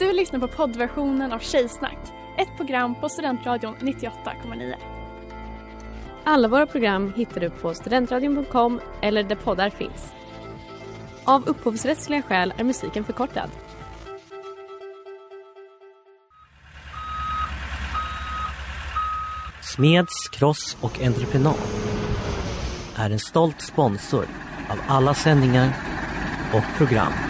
Du lyssnar på poddversionen av Tjejsnack, ett program på Studentradion 98,9. Alla våra program hittar du på studentradion.com eller där poddar finns. Av upphovsrättsliga skäl är musiken förkortad. Smeds, Cross och Entreprenad är en stolt sponsor av alla sändningar och program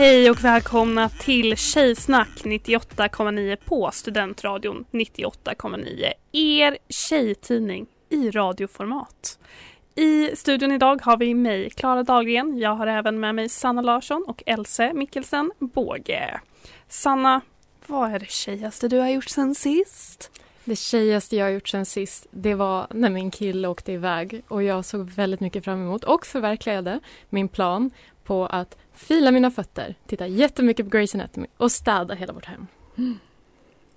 Hej och välkomna till Tjejsnack 98,9 på Studentradion 98,9. Er tjejtidning i radioformat. I studion idag har vi mig, Klara Dahlgren. Jag har även med mig Sanna Larsson och Else Mikkelsen Båge. Sanna, vad är det tjejigaste du har gjort sen sist? Det tjejigaste jag har gjort sen sist, det var när min kille åkte iväg och jag såg väldigt mycket fram emot och förverkligade min plan på att fila mina fötter, titta jättemycket på Grey's Anatomy och städa hela vårt hem. Mm.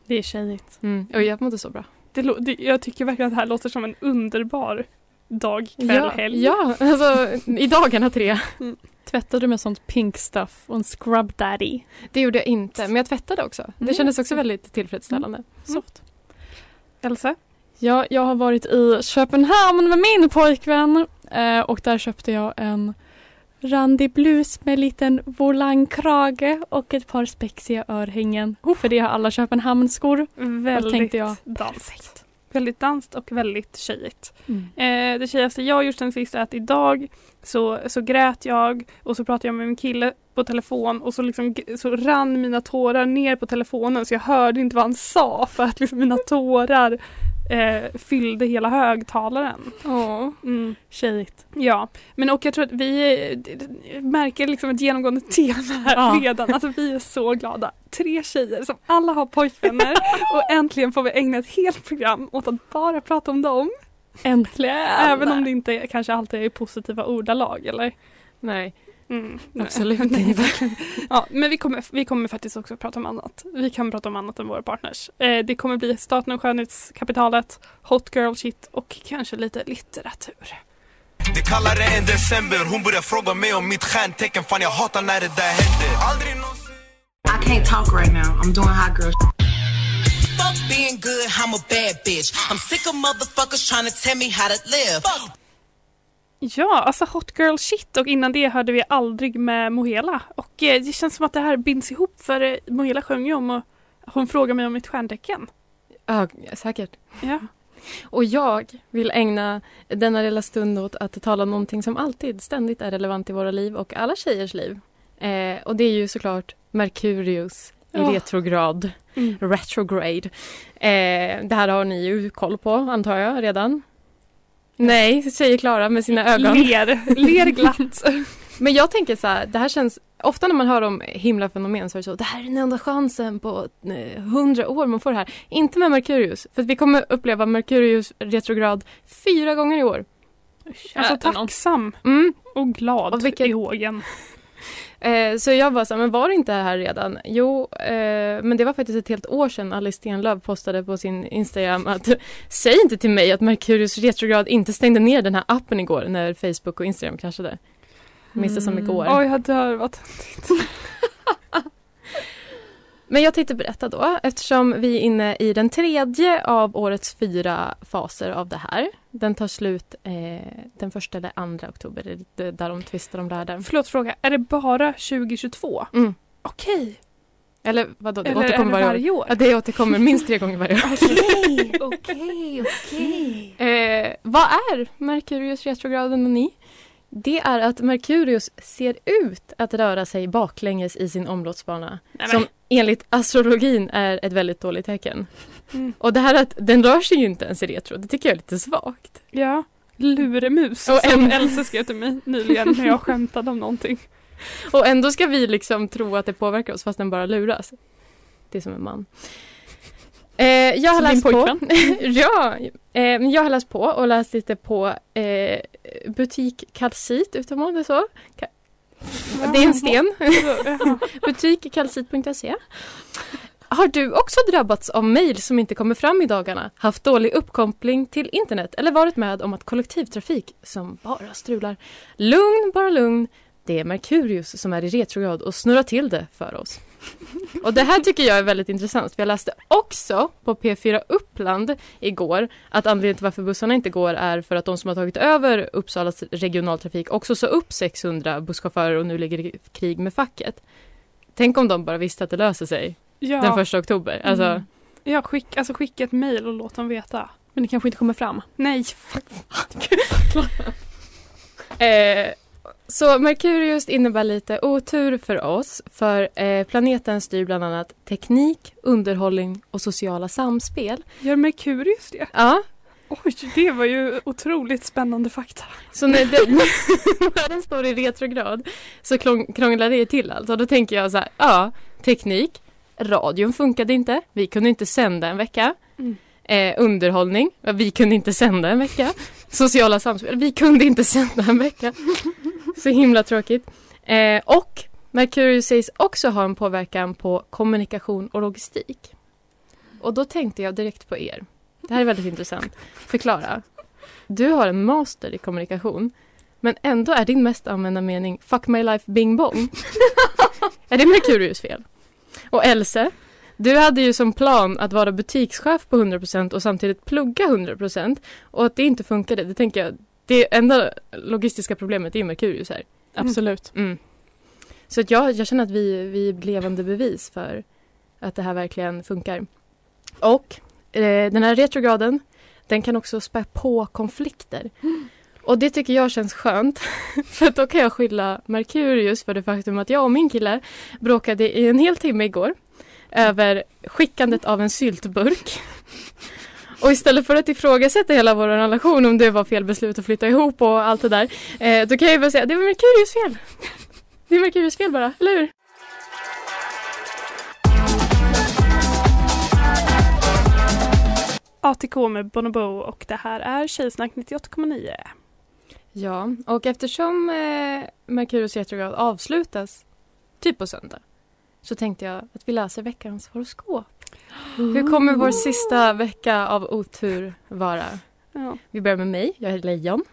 Det är tjejigt. Mm. Och jag mådde så bra. Det, det, jag tycker verkligen att det här låter som en underbar dag, kväll, ja, helg. Ja, alltså i dagarna tre. Mm. Tvättade du med sånt pink stuff och en scrub daddy? Det gjorde jag inte, men jag tvättade också. Det Mm. kändes också väldigt tillfredsställande. Mm. Soft. Else? Ja, jag har varit i Köpenhamn med min pojkvän eh, och där köpte jag en randig blus med liten volangkrage och ett par spexiga örhängen. För det har alla Köpenhamnskor. Väldigt tänkte jag. danskt. Väldigt danskt och väldigt tjejigt. Mm. Eh, det tjejigaste jag har gjort sen sist är att idag så, så grät jag och så pratade jag med min kille på telefon och så, liksom, så rann mina tårar ner på telefonen så jag hörde inte vad han sa för att liksom mina tårar eh, fyllde hela högtalaren. Åh. Mm. Tjejigt. Ja, men och jag tror att vi eh, märker liksom ett genomgående tema här Ja. redan. Alltså vi är så glada. Tre tjejer som alla har pojkvänner och äntligen får vi ägna ett helt program åt att bara prata om dem. Äntligen! Även om det inte kanske alltid är i positiva ordalag eller? Nej, Mm, absolut Nej, inte. verkligen. Ja, men vi kommer, vi kommer faktiskt också prata om annat. Vi kan prata om annat än våra partners. Eh, det kommer bli Staten och skönhetskapitalet, Hot Girl Shit och kanske lite litteratur. Det kallare än december Hon börjar fråga mig om mitt stjärntecken Fan jag hatar när det där händer Aldrig någonsin I can't talk right now. I'm doing hot girl. Fuck being good, I'm a bad bitch. I'm sick of motherfuckers trying to tell me how to live. Ja, alltså Hot Girl Shit och innan det hörde vi aldrig med Mohela. Och eh, det känns som att det här binds ihop för eh, Mohela sjöng ju om och hon frågar mig om mitt stjärntecken. Ja, säkert. Ja. Och jag vill ägna denna lilla stund åt att tala om någonting som alltid ständigt är relevant i våra liv och alla tjejers liv. Eh, och det är ju såklart Merkurius i Ja. retrograd, Mm. retrograde. Eh, det här har ni ju koll på antar jag redan. Nej, säger Klara med sina ögon. Ler, ler glatt. Men jag tänker så här, det här känns, ofta när man hör om himlafenomen så är det så, det här är den enda chansen på eh, hundra år man får det här. Inte med Merkurius, för vi kommer uppleva Merkurius retrograd fyra gånger i år. Alltså tacksam Mm. och glad Och vilket- i hågen. Eh, så jag var så här, men var det inte här redan? Jo, eh, men det var faktiskt ett helt år sedan Alice Stenlöf postade på sin Instagram att säg inte till mig att Merkurius retrograd inte stängde ner den här appen igår när Facebook och Instagram kraschade. Minns det som Mm. igår. Oj, jag dör. Vad töntigt. Men jag tänkte berätta då, eftersom vi är inne i den tredje av årets fyra faser av det här. Den tar slut eh, den första eller andra oktober, där de tvistar om. Där. Förlåt fråga, är det bara 2022? Mm. Okej. Eller vadå, det Eller det återkommer varje år. varje år? Ja, det återkommer minst tre gånger varje år. Okej, okej, okej. Eh, vad är Merkurius retrograden och ni? Det är att Merkurius ser ut att röra sig baklänges i sin omloppsbana. Nej, Som enligt astrologin är ett väldigt dåligt tecken. Mm. Och det här att den rör sig ju inte ens i retro, det tycker jag är lite svagt. Ja, luremus Och som en- Else skrev till mig nyligen när jag skämtade om någonting. Och ändå ska vi liksom tro att det påverkar oss fast den bara luras. Det är som en man. Eh, jag har läst på. ja, eh, jag har läst på och läst lite på eh, butik kalcit, uttalar man det så? Ka- det är en sten. Butikkalcit.se. Har du också drabbats av mejl som inte kommer fram i dagarna, haft dålig uppkoppling till internet eller varit med om att kollektivtrafik som bara strular? Lugn, bara lugn. Det är Merkurius som är i retrograd och snurrar till det för oss. Och det här tycker jag är väldigt intressant. För jag läste också på P4 Uppland igår att anledningen till varför bussarna inte går är för att de som har tagit över Uppsalas regionaltrafik också sa upp 600 busschaufförer och nu ligger i krig med facket. Tänk om de bara visste att det löser sig Ja, den första oktober. Alltså, Mm. ja skick, alltså skicka ett mejl och låt dem veta. Men det kanske inte kommer fram. Nej. Eh, så Merkurius innebär lite otur för oss för eh, planeten styr bland annat teknik, underhållning och sociala samspel. Gör Merkurius det? Ja, Oj, det var ju otroligt spännande fakta. så när, det, när den står i retrograd så krånglar det till alltså. Då tänker jag så här, ja, teknik, radion funkade inte, vi kunde inte sända en vecka. Mm. Eh, underhållning, vi kunde inte sända en vecka. Sociala samspel, vi kunde inte sända en vecka. Så himla tråkigt. Eh, och Merkurius sägs också ha en påverkan på kommunikation och logistik. Och då tänkte jag direkt på er. Det här är väldigt intressant. Förklara. Du har en master i kommunikation. Men ändå är din mest använda mening Fuck my life bing bong. är det Merkurius fel? Och Else, du hade ju som plan att vara butikschef på 100% och samtidigt plugga 100% och att det inte funkade, det tänker jag, det enda logistiska problemet är Merkurius här. Absolut. Mm. Så att jag, jag känner att vi, vi är levande bevis för att det här verkligen funkar. Och eh, den här retrograden, den kan också spä på konflikter. Och det tycker jag känns skönt. För då kan jag skylla Merkurius för det faktum att jag och min kille bråkade i en hel timme igår över skickandet av en syltburk. Och istället för att ifrågasätta hela vår relation om det var fel beslut att flytta ihop och allt det där. Eh, då kan jag ju bara säga det var Merkurius fel. Det är Merkurius fel bara, eller hur? ATK med Bonobo och det här är Tjejsnack 98,9. Ja, och eftersom eh, Merkurius retrograd avslutas typ på söndag så tänkte jag att vi läser veckans horoskop. Hur kommer vår sista vecka av otur vara? Ja. Vi börjar med mig, jag är Lejon.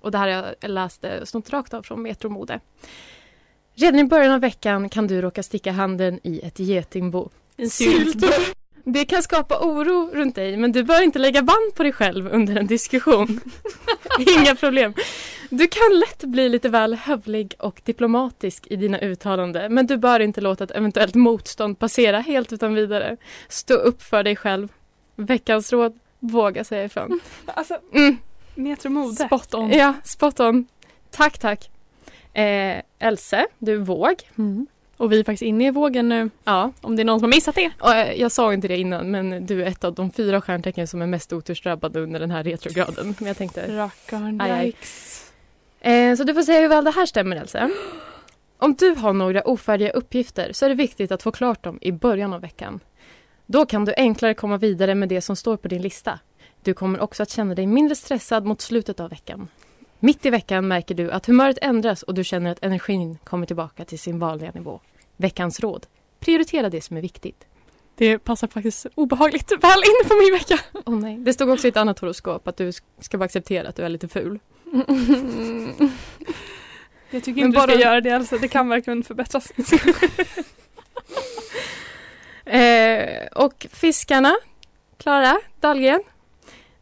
Och det här har jag läst eh, snott rakt av från Metro Mode. Redan i början av veckan kan du råka sticka handen i ett getingbo. En syltburk. Det kan skapa oro runt dig men du bör inte lägga band på dig själv under en diskussion. Inga problem. Du kan lätt bli lite väl hövlig och diplomatisk i dina uttalanden men du bör inte låta ett eventuellt motstånd passera helt utan vidare. Stå upp för dig själv. Veckans råd, våga säga ifrån. Alltså, Mm. Metro Mode. Spot on. Ja, spot on. Tack, tack. Eh, Else, du är våg. Mm. Och vi är faktiskt inne i vågen nu. Ja, Om det är någon som har missat det. och eh, jag sa inte det innan men du är ett av de fyra stjärntecken som är mest otursdrabbade under den här retrograden. Men jag tänkte... Rackarn. Yikes. Eh, så du får säga hur väl det här stämmer Else. Om du har några ofärdiga uppgifter så är det viktigt att få klart dem i början av veckan. Då kan du enklare komma vidare med det som står på din lista. Du kommer också att känna dig mindre stressad mot slutet av veckan. Mitt i veckan märker du att humöret ändras och du känner att energin kommer tillbaka till sin vanliga nivå. Veckans råd. Prioritera det som är viktigt. Det passar faktiskt obehagligt väl in på min vecka. Åh nej. Det stod också i ett annat horoskop att du ska bara acceptera att du är lite ful. Jag tycker Men inte du bara- ska göra det alltså. Det kan verkligen förbättras. Eh, och fiskarna, Klara Dahlgren.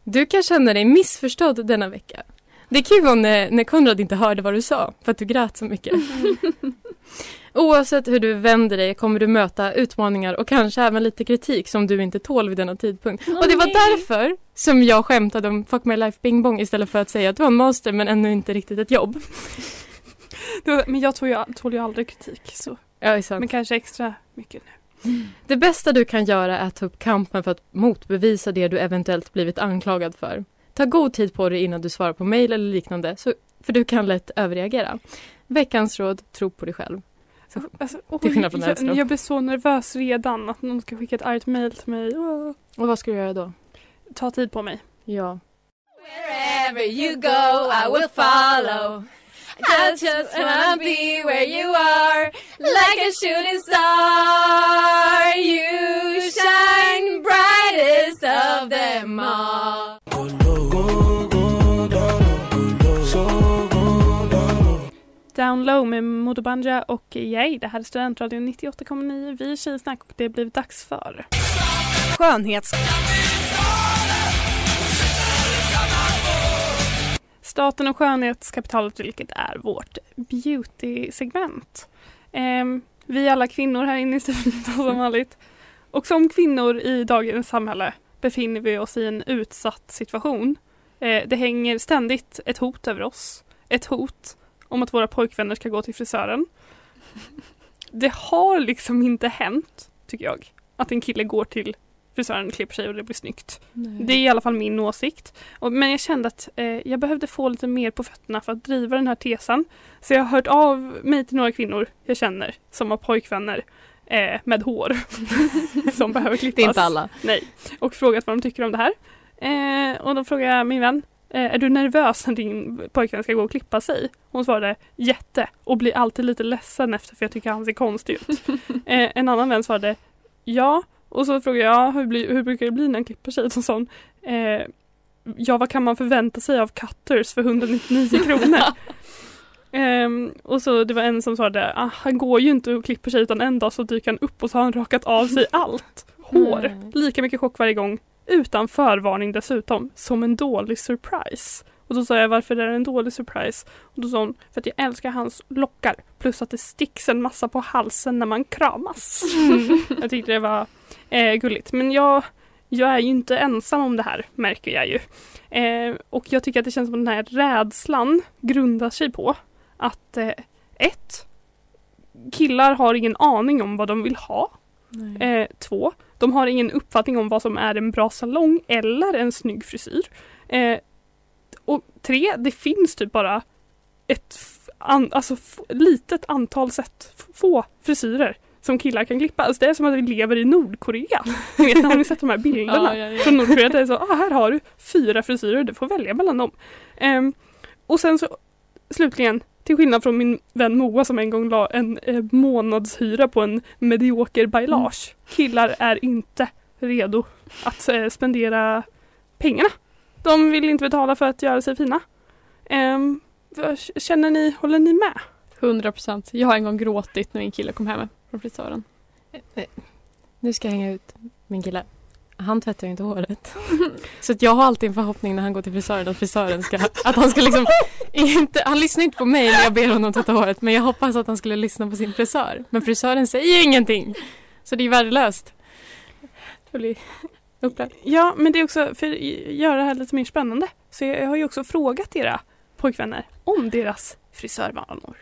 Du kan känna dig missförstådd denna vecka. Det ju vara när, när Konrad inte hörde vad du sa för att du grät så mycket. Oavsett hur du vänder dig kommer du möta utmaningar och kanske även lite kritik som du inte tål vid denna tidpunkt. och det var därför som jag skämtade om Fuck My Life Bing Bong istället för att säga att du har en master men ännu inte riktigt ett jobb. Då- Men jag tål ju, tål ju aldrig kritik. Så. Ja. Men kanske extra mycket nu. Det bästa du kan göra är att ta upp kampen för att motbevisa det du eventuellt blivit anklagad för. Ta god tid på dig innan du svarar på mejl eller liknande, så, för du kan lätt överreagera. Veckans råd, tro på dig själv. Alltså, oj, Till skillnad från jag, jag blir så nervös redan att någon ska skicka ett argt mail till mig. Och vad ska du göra då? Ta tid på mig. Ja. Wherever you go, I will follow. I just wanna be where you are, like a shooting star. You shine brightest of them all. Down low med Modo Banja och Yay. Det här är Studentradion 98,9. Vi är Tjejsnack och det har blivit dags för Skönhets... Staten och skönhetskapitalet vilket är vårt beauty-segment. Ehm, vi alla kvinnor här inne i studion som vanligt. Och som kvinnor i dagens samhälle befinner vi oss i en utsatt situation. Eh, det hänger ständigt ett hot över oss. Ett hot om att våra pojkvänner ska gå till frisören. Det har liksom inte hänt, tycker jag, att en kille går till frisören, klipper sig och det blir snyggt. Det är i alla fall min åsikt. Och, men jag kände att eh, jag behövde få lite mer på fötterna för att driva den här tesen. Så jag har hört av mig till några kvinnor jag känner som har pojkvänner eh, med hår som behöver klippas. Det är inte alla. Nej. Och frågat vad de tycker om det här. Eh, och då frågade jag min vän eh, är du nervös när din pojkvän ska gå och klippa sig? Hon svarade jätte och blir alltid lite ledsen efter för jag tycker han ser konstig ut. eh, en annan vän svarade ja och så frågade jag hur, blir, hur brukar det bli när han klipper sig? Och sån, eh, ja vad kan man förvänta sig av cutters för 199 kronor? Ehm, och så det var en som svarade ah, han går ju inte och klipper sig utan en dag så dyker han upp och så har han rakat av sig allt. Hår, Mm. lika mycket chock varje gång. Utan förvarning dessutom, som en dålig surprise. Och då sa jag varför är det en dålig surprise? Och då sa hon för att jag älskar hans lockar plus att det sticks en massa på halsen när man kramas. jag tyckte det var eh, gulligt. Men jag, jag är ju inte ensam om det här märker jag ju. Eh, och jag tycker att det känns som att den här rädslan grundar sig på att eh, ett, killar har ingen aning om vad de vill ha. Eh, två, de har ingen uppfattning om vad som är en bra salong eller en snygg frisyr. Eh, och tre, det finns typ bara ett an, alltså, litet antal sätt, få frisyrer som killar kan klippa. Alltså det är som att vi lever i Nordkorea. Ni vet, har ni sett de här bilderna Ja, ja, ja. från Nordkorea? Det är så, ah, här har du fyra frisyrer, du får välja mellan dem. Ehm, och sen så slutligen, till skillnad från min vän Moa som en gång la en eh, månadshyra på en medioker bailage. Killar är inte redo att eh, spendera pengarna. De vill inte betala för att göra sig fina. Vad- känner ni, håller ni med? 100 procent. Jag har en gång gråtit när min kille kom hem från frisören. Nu ska jag hänga ut min kille. Han tvättar ju inte håret. Så att jag har alltid en förhoppning när han går till frisören att frisören ska, att han ska liksom inte, han lyssnar inte på mig när jag ber honom tvätta håret men jag hoppas att han skulle lyssna på sin frisör. Men frisören säger ingenting. Så det är värdelöst. Jag blir upprörd. Ja, men det är också för att göra det här lite mer spännande. Så jag, jag har ju också frågat era pojkvänner om deras frisörvanor.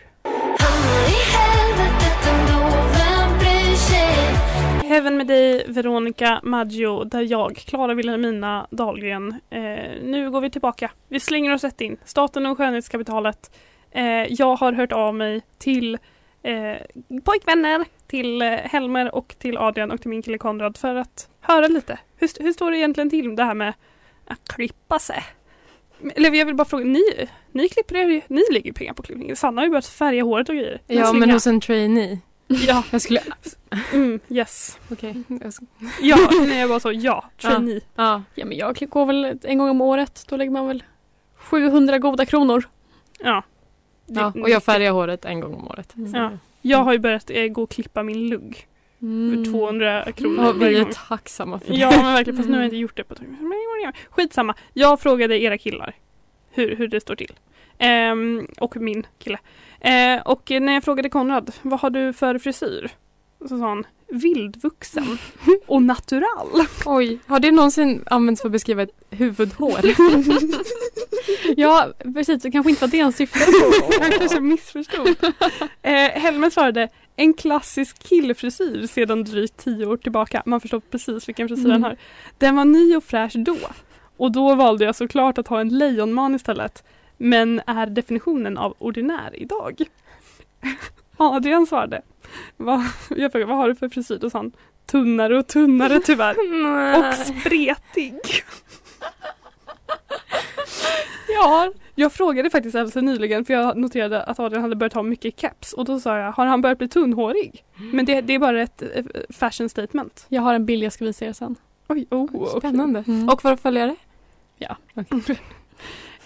Heaven med dig, Veronica Maggio, där jag, Klara Wilhelmina Dahlgren. Eh, nu går vi tillbaka. Vi slänger oss rätt in. Staten och skönhetskapitalet. Eh, jag har hört av mig till eh, pojkvänner, till eh, Helmer och till Adrian och till min kille Konrad för att höra lite. Hur, hur står det egentligen till med det här med att klippa sig? Eller jag vill bara fråga, ni, ni klipper er, ni lägger pengar på klippning. Sanna har ju börjat färga håret och grejer. Ja men hos en trainee. Ja, Jag skulle, mm, yes. okej. Jag ska- Ja, nej jag bara så, ja, trainee. Ja. Ja men jag går väl en gång om året. Då lägger man väl 700 goda kronor. Ja. ja. Och jag färgar håret en gång om året. Ja. Jag har ju börjat eh, gå och klippa min lugg för 200 kronor Mm. Vi är gång. tacksamma för det. Ja men verkligen, fast nu har jag inte gjort det på ett tag. Skitsamma. Jag frågade era killar hur, hur det står till. Ehm, och min kille. Eh, och när jag frågade Konrad, vad har du för frisyr? Så sa han, vildvuxen och natural. Oj, har det någonsin använts för att beskriva ett huvudhår? Ja precis, det kanske inte var det han syftade på. Jag kanske missförstod. Eh, Helmer svarade, en klassisk killfrisyr sedan drygt tio år tillbaka. Man förstår precis vilken frisyr han Mm. har. Den var ny och fräsch då. Och då valde jag såklart att ha en lejonman istället. Men är definitionen av ordinär idag. Adrian svarade. Vad, jag frågade vad har du för frisyr? Då sa han tunnare och tunnare tyvärr. och spretig. ja, jag frågade faktiskt Elsa nyligen för jag noterade att Adrian hade börjat ha mycket caps och då sa jag, har han börjat bli tunnhårig? Men det, det är bara ett eh, fashion statement. Jag har en bild jag ska visa er sen. Oj, oh. Spännande. Mm. Och våra följare? Ja.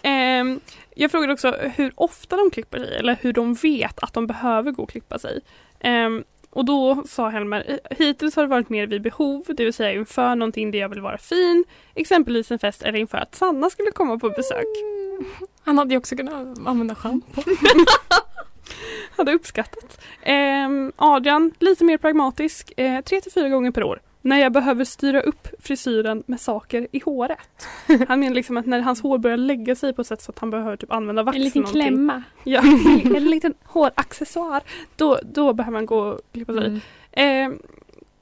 Ehm, jag frågade också hur ofta de klipper sig eller hur de vet att de behöver gå och klippa sig. Ehm, och då sa Helmer, hittills har det varit mer vid behov, det vill säga inför någonting där jag vill vara fin, exempelvis en fest eller inför att Sanna skulle komma på besök. Han hade ju också kunnat använda schampo. Hade uppskattat. Ehm, Adrian, lite mer pragmatisk, eh, tre till fyra gånger per år. När jag behöver styra upp frisyren med saker i håret. Han menar liksom att när hans hår börjar lägga sig på ett sätt så att han behöver typ använda vax En liten någonting. klämma. Ja, en liten håraccessoar. Då, då behöver man gå och klippa sig. Mm. Eh,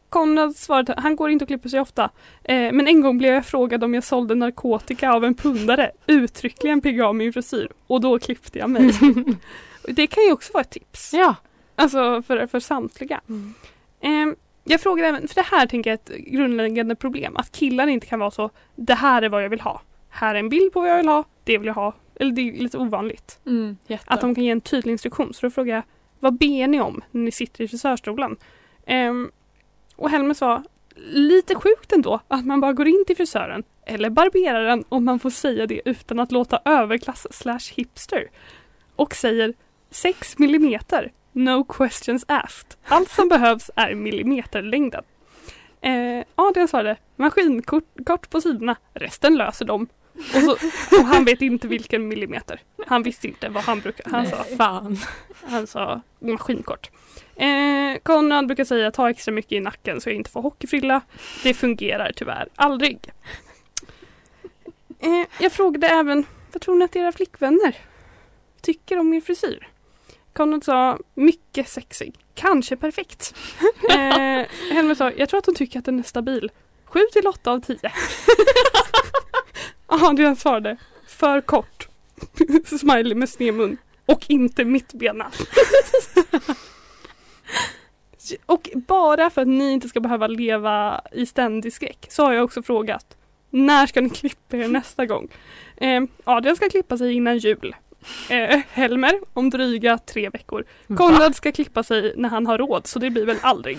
Konrad svarade, han går inte och klipper sig ofta. Eh, men en gång blev jag frågad om jag sålde narkotika av en pundare. Uttryckligen pigg av min frisyr. Och då klippte jag mig. det kan ju också vara ett tips. Ja. Alltså för, för samtliga. Mm. Eh, jag frågade även, för det här tänker jag är ett grundläggande problem. Att killar inte kan vara så, det här är vad jag vill ha. Här är en bild på vad jag vill ha, det vill jag ha. Eller det är lite ovanligt. Mm. Att de kan ge en tydlig instruktion. Så då frågar jag, vad ber ni om när ni sitter i frisörstolen? Ehm, och Helmer sa, lite sjukt ändå att man bara går in till frisören eller barberaren om man får säga det utan att låta överklass slash hipster. Och säger 6 millimeter, no questions asked. Allt som behövs är millimeterlängden. Eh, Adrian svarade, maskinkort kort på sidorna, resten löser de. Och, så, och han vet inte vilken millimeter. Han visste inte vad han brukar, han sa Fan. han sa maskinkort. Eh, Konrad brukar säga ta extra mycket i nacken så jag inte får hockeyfrilla. Det fungerar tyvärr aldrig. Eh, jag frågade även, vad tror ni att era flickvänner tycker om min frisyr? Konrad sa, mycket sexig. Kanske perfekt. eh, Helmer sa, jag tror att hon tycker att den är stabil. 7 till 8 av 10. Adrian svarade, för kort. Smiley med sned mun. Och inte mittbena. Och bara för att ni inte ska behöva leva i ständig skräck så har jag också frågat När ska ni klippa er nästa gång? Eh, Adrian ska klippa sig innan jul. Eh, Helmer om dryga tre veckor. Konrad ska klippa sig när han har råd så det blir väl aldrig.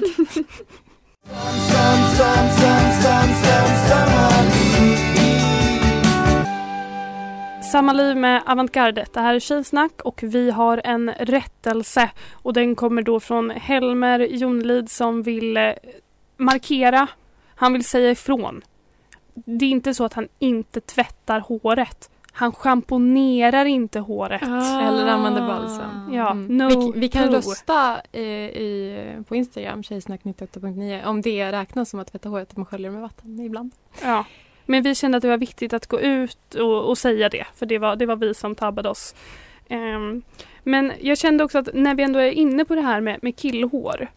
Samma liv med avantgardet. Det här är Tjejsnack och vi har en rättelse och den kommer då från Helmer Jonlid som vill eh, markera. Han vill säga ifrån. Det är inte så att han inte tvättar håret. Han schamponerar inte håret. Eller använder balsam. Ja, Mm. no vi, vi kan rösta eh, i, på Instagram, tjejsnack98.9 om det räknas som att tvätta håret, att man sköljer med vatten ibland. Ja. Men vi kände att det var viktigt att gå ut och, och säga det. För det var, det var vi som tabbade oss. Ehm, men jag kände också att när vi ändå är inne på det här med, med killhår.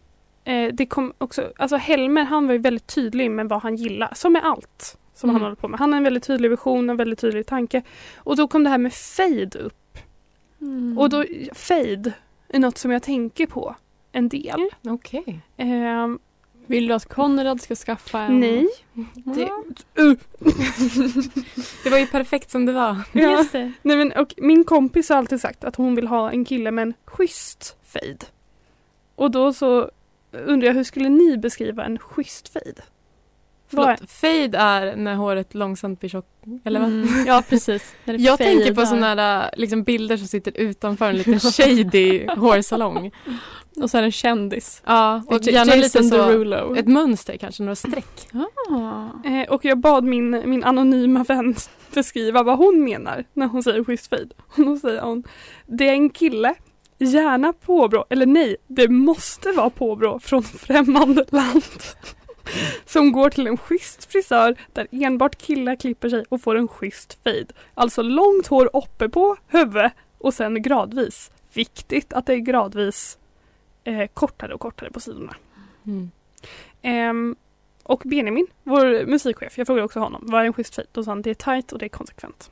Eh, det kom också, alltså Helmer han var ju väldigt tydlig med vad han gillar. Som med allt som Mm. han håller på med. Han har en väldigt tydlig vision, en väldigt tydlig tanke. Och då kom det här med fade upp. Mm. Och då, fade är något som jag tänker på en del. Okej. Ehm, Vill du att Konrad ska skaffa en? nej. Det, Uh. det var ju perfekt som det var. Ja. Just det. Nej, men, och min kompis har alltid sagt att hon vill ha en kille med en schysst fade. Och då så undrar jag hur skulle ni beskriva en schysst fade? Förlåt, fade är när håret långsamt blir tjockt, eller vad? Mm, ja precis. När det Jag tänker på sådana där liksom, bilder som sitter utanför en liten shady hårsalong. Och så är det en kändis. Ja, och gärna lite så, Derulo. ett mönster kanske, några streck. Ah. Eh, och jag bad min, min anonyma vän beskriva vad hon menar när hon säger schysst fade. Och då säger hon Det är en kille, gärna påbrå, eller nej, det måste vara påbrå från främmande land. Som går till en schysst frisör där enbart killar klipper sig och får en schysst fade. Alltså långt hår uppe på huvudet och sen gradvis. Viktigt att det är gradvis eh, kortare och kortare på sidorna. Mm. Ehm, och Benjamin, vår musikchef, jag frågade också honom, vad är en schysst fade? Då sa han det är tight och det är konsekvent.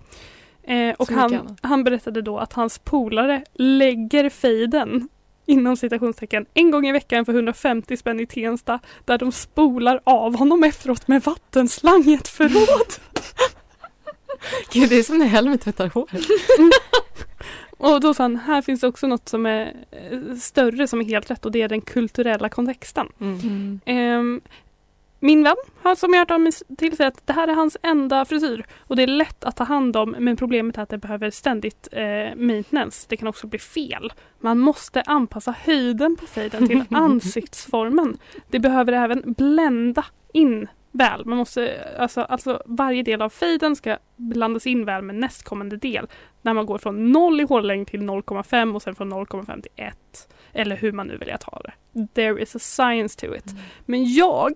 Eh, och han, han berättade då att hans polare lägger fejden inom citationstecken en gång i veckan för 150 spänn i Tensta där de spolar av honom efteråt med vattenslang i ett förråd. Gud, det är som när Helmer tvättar håret. Och då sa han, här finns också något som är eh, större som är helt rätt och det är den kulturella kontexten. Mm. Ehm, min vän har som jag hört mig till sig att det här är hans enda frisyr och det är lätt att ta hand om men problemet är att det behöver ständigt eh, maintenance. Det kan också bli fel. Man måste anpassa höjden på fejden till ansiktsformen. Det behöver även blända in väl. Man måste, alltså, alltså varje del av fejden ska blandas in väl med nästkommande del. När man går från 0 i hårlängd till 0,5 och sen från 0,5 till 1. Eller hur man nu vill att ha det. There is a science to it. Men jag,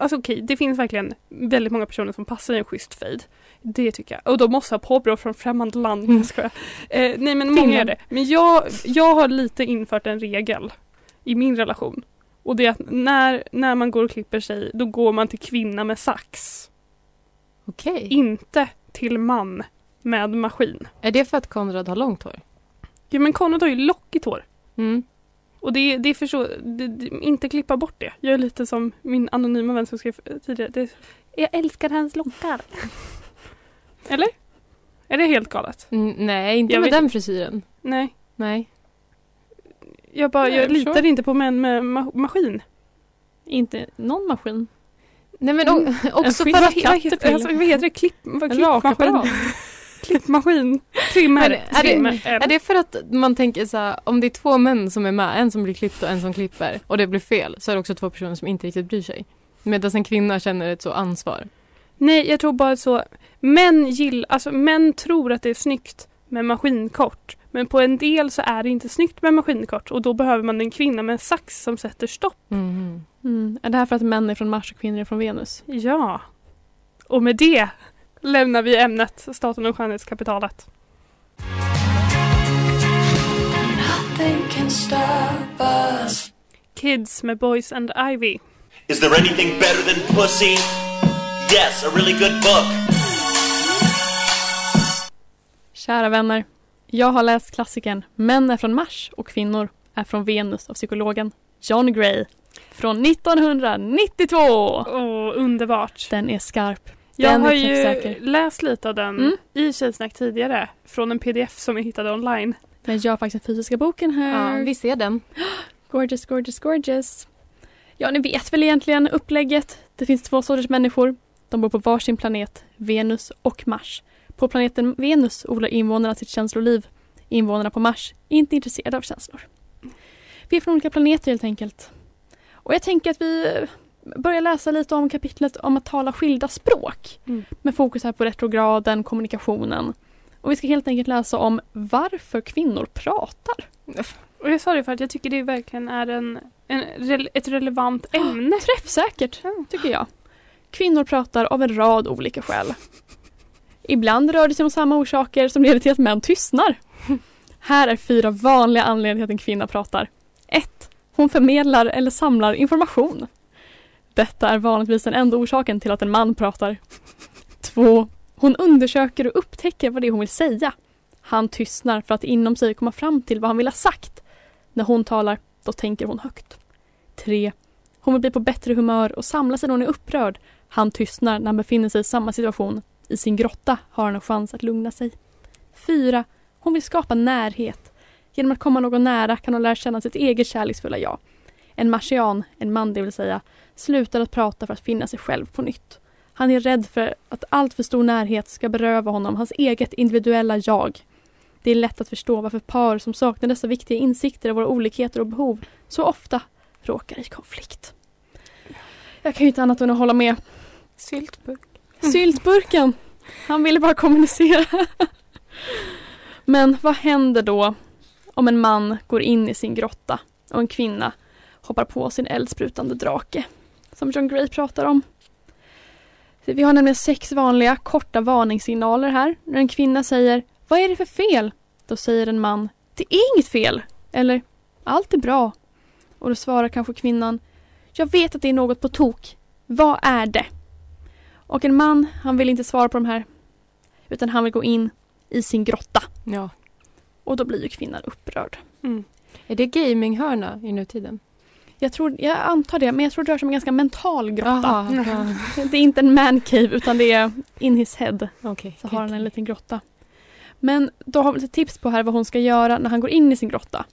alltså okej, det finns verkligen väldigt många personer som passar i en schysst fejd. Det tycker jag. Och de måste ha påbrå från främmande land. Mm. Jag eh, nej men många gör det. Men jag, jag har lite infört en regel i min relation. Och det är att när, när man går och klipper sig, då går man till kvinna med sax. Okej. Inte till man med maskin. Är det för att Konrad har långt hår? Ja men Konrad har ju lockigt hår. Mm. Och det, det är för så, det, det, inte klippa bort det. Jag är lite som min anonyma vän som skrev tidigare. Det, jag älskar hans lockar. Eller? Är det helt galet? Mm, nej, inte Jag med vet- den frisyren. Nej. Nej. Jag bara, Nej, jag jag litar inte på män med ma- maskin. Inte någon maskin. Nej men Mm. också En för att... Vad heter, alltså, vad heter det? Klipp, vad, En klippmaskin? Klippmaskin. Trimmer. Är det- är det- trimmer. Är det för att man tänker så här, om det är två män som är med, en som blir klippt och en som klipper och det blir fel så är det också två personer som inte riktigt bryr sig. Medan en kvinna känner ett så ansvar. Nej, jag tror bara så. Män gill, alltså män tror att det är snyggt med maskinkort. Men på en del så är det inte snyggt med maskinkort och då behöver man en kvinna med en sax som sätter stopp. Mhm. Mm. Är det här för att män är från Mars och kvinnor är från Venus? Ja. Och med det lämnar vi ämnet staten och skönhetskapitalet. Kids med Boys and Ivy. Is there anything better than pussy? Yes, a really good book. Kära vänner. Jag har läst klassikern Män är från Mars och kvinnor är från Venus av psykologen John Gray från 1992. Åh, underbart. Den är skarp. Jag Den har ju läst lite av den Mm. i Tjejsnack tidigare från en pdf som jag hittade online. Men jag har faktiskt den fysiska boken här. Ja, vi ser den. Gorgeous, gorgeous, gorgeous. Ja, ni vet väl egentligen upplägget. Det finns två sorters människor. De bor på varsin planet, Venus och Mars. På planeten Venus odlar invånarna sitt känsloliv. Invånarna på Mars är inte intresserade av känslor. Vi är från olika planeter helt enkelt. Och jag tänker att vi börjar läsa lite om kapitlet om att tala skilda språk. Mm. Med fokus här på retrograden, kommunikationen. Och vi ska helt enkelt läsa om varför kvinnor pratar. Och jag sa det för att jag tycker det verkligen är en, en, ett relevant ämne. Träffsäkert, tycker jag. Kvinnor pratar av en rad olika skäl. Ibland rör det sig om samma orsaker som leder till att män tystnar. Här är fyra vanliga anledningar till att en kvinna pratar. 1. Hon förmedlar eller samlar information. Detta är vanligtvis den enda orsaken till att en man pratar. 2. Hon undersöker och upptäcker vad det är hon vill säga. Han tystnar för att inom sig komma fram till vad han vill ha sagt. När hon talar, då tänker hon högt. 3. Hon vill bli på bättre humör och samla sig när hon är upprörd. Han tystnar när han befinner sig i samma situation. I sin grotta har han en chans att lugna sig. 4. Hon vill skapa närhet. Genom att komma någon nära kan hon lära känna sitt eget kärleksfulla jag. En marsian, en man det vill säga, slutar att prata för att finna sig själv på nytt. Han är rädd för att allt för stor närhet ska beröva honom hans eget individuella jag. Det är lätt att förstå varför par som saknar dessa viktiga insikter i våra olikheter och behov så ofta råkar i konflikt. Jag kan ju inte annat än att hålla med. Syltburk. Syltburken! Han ville bara kommunicera. Men vad händer då om en man går in i sin grotta och en kvinna hoppar på sin eldsprutande drake? Som John Gray pratar om. Vi har nämligen sex vanliga korta varningssignaler här. När en kvinna säger Vad är det för fel? Då säger en man Det är inget fel. Eller Allt är bra. Och då svarar kanske kvinnan Jag vet att det är något på tok. Vad är det? Och en man, han vill inte svara på de här. Utan han vill gå in i sin grotta. Ja. Och då blir ju kvinnan upprörd. Mm. Är det gaminghörna i nutiden? Jag, tror, jag antar det, men jag tror det rör sig om en ganska mental grotta. Jaha, ja. Det är inte en mancave utan det är in his head. Okej. Så har han en liten grotta. Men då har vi lite tips på här vad hon ska göra när han går in i sin grotta.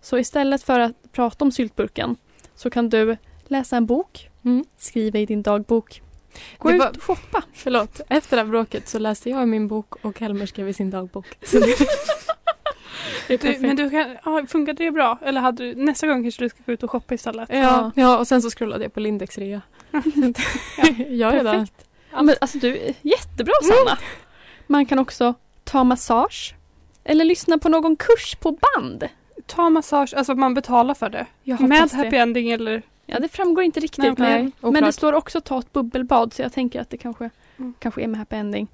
Så istället för att prata om syltburken så kan du läsa en bok, Mm. skriva i din dagbok, gå Det ut var- och shoppa. Förlåt, efter det här bråket så läste jag min bok och Helmer skrev i sin dagbok. Du, men du kan, ja, funkade det bra? Eller hade du, nästa gång kanske du ska gå ut och shoppa istället? ja, ja, och sen så scrollade jag på Lindex rea. jag är där. Ja, men alltså du, jättebra Sanna. Man kan också ta massage eller lyssna på någon kurs på band. Ta massage, alltså man betalar för det. Med happy det. ending eller? Ja, det framgår inte riktigt. Nej, men, men det står också ta ett bubbelbad så jag tänker att det kanske, Mm. kanske är med happy ending.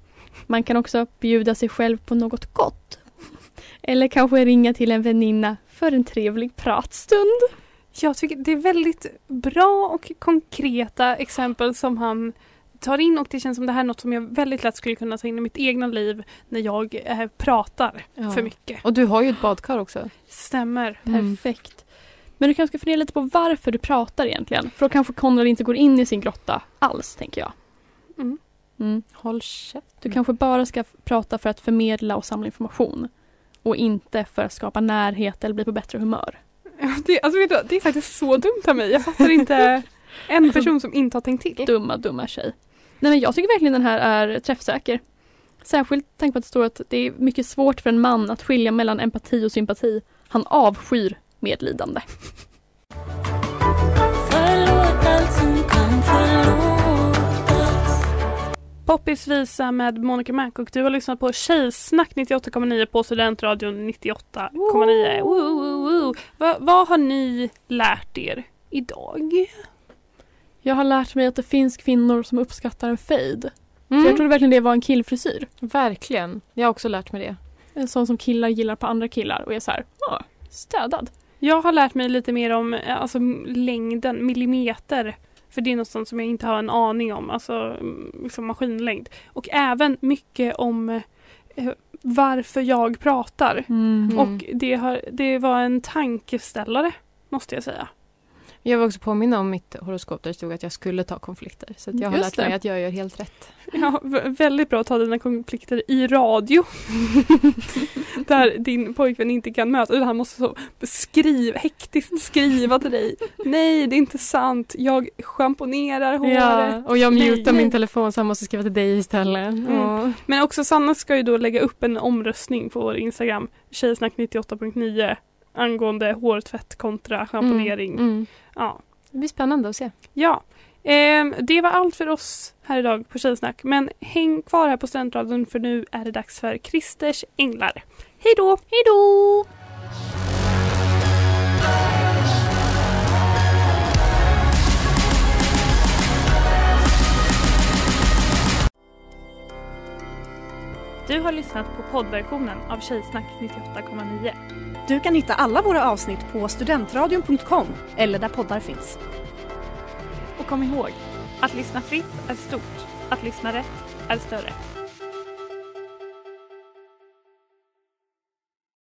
Man kan också bjuda sig själv på något gott. Eller kanske ringa till en väninna för en trevlig pratstund. Jag tycker det är väldigt bra och konkreta exempel som han tar in och det känns som det här är något som jag väldigt lätt skulle kunna ta in i mitt egna liv när jag eh, pratar Ja. för mycket. Och du har ju ett badkar också. Stämmer. Mm. Perfekt. Men du kanske ska fundera lite på varför du pratar egentligen. För då kanske Konrad inte går in i sin grotta alls, tänker jag. Mm. Mm. Håll käft. Du kanske bara ska prata för att förmedla och samla information. Och inte för att skapa närhet eller bli på bättre humör. Det, alltså, vet du, det är faktiskt så dumt av mig. Jag fattar inte en person som inte har tänkt till. Dumma, dumma tjej. Nej men jag tycker verkligen den här är träffsäker. Särskilt tänk på att det står att det är mycket svårt för en man att skilja mellan empati och sympati. Han avskyr medlidande. Poppis visa med Monica Mac och du har lyssnat på Tjejsnack 98,9 på Studentradion 98,9. Woo, woo, woo. Va, vad har ni lärt er idag? Jag har lärt mig att det finns kvinnor som uppskattar en fade. Mm. Så jag trodde verkligen det var en killfrisyr. Verkligen. Jag har också lärt mig det. En sån som killar gillar på andra killar och är så här, "Ah, städad. Jag har lärt mig lite mer om eh, alltså, längden, millimeter. För det är något sånt som jag inte har en aning om, alltså mm, liksom maskinlängd. Och även mycket om eh, varför jag pratar. Mm. Och det, har, det var en tankeställare, måste jag säga. Jag vill också påminna om mitt horoskop där det stod att jag skulle ta konflikter. Så jag har Just lärt mig det. att jag gör helt rätt. Ja, väldigt bra att ta dina konflikter i radio. Där din pojkvän inte kan möta, han måste så skriva, hektiskt skriva till dig. Nej, det är inte sant. Jag schamponerar håret. Ja, och jag mutar nej. min telefon så han måste skriva till dig istället. Mm. Ja. Men också Sanna ska ju då lägga upp en omröstning på vår Instagram, tjejsnack98.9 angående hårtvätt kontra schamponering. Mm. Ja. Det blir spännande att se. Ja, ehm, det var allt för oss här idag på Tjejsnack. Men häng kvar här på Studentradion för nu är det dags för Christers Änglar. Hej då! Hej då! Du har lyssnat på poddversionen av Tjejsnack 98,9. Du kan hitta alla våra avsnitt på studentradion.com eller där poddar finns. Och kom ihåg, att lyssna fritt är stort, att lyssna rätt är större.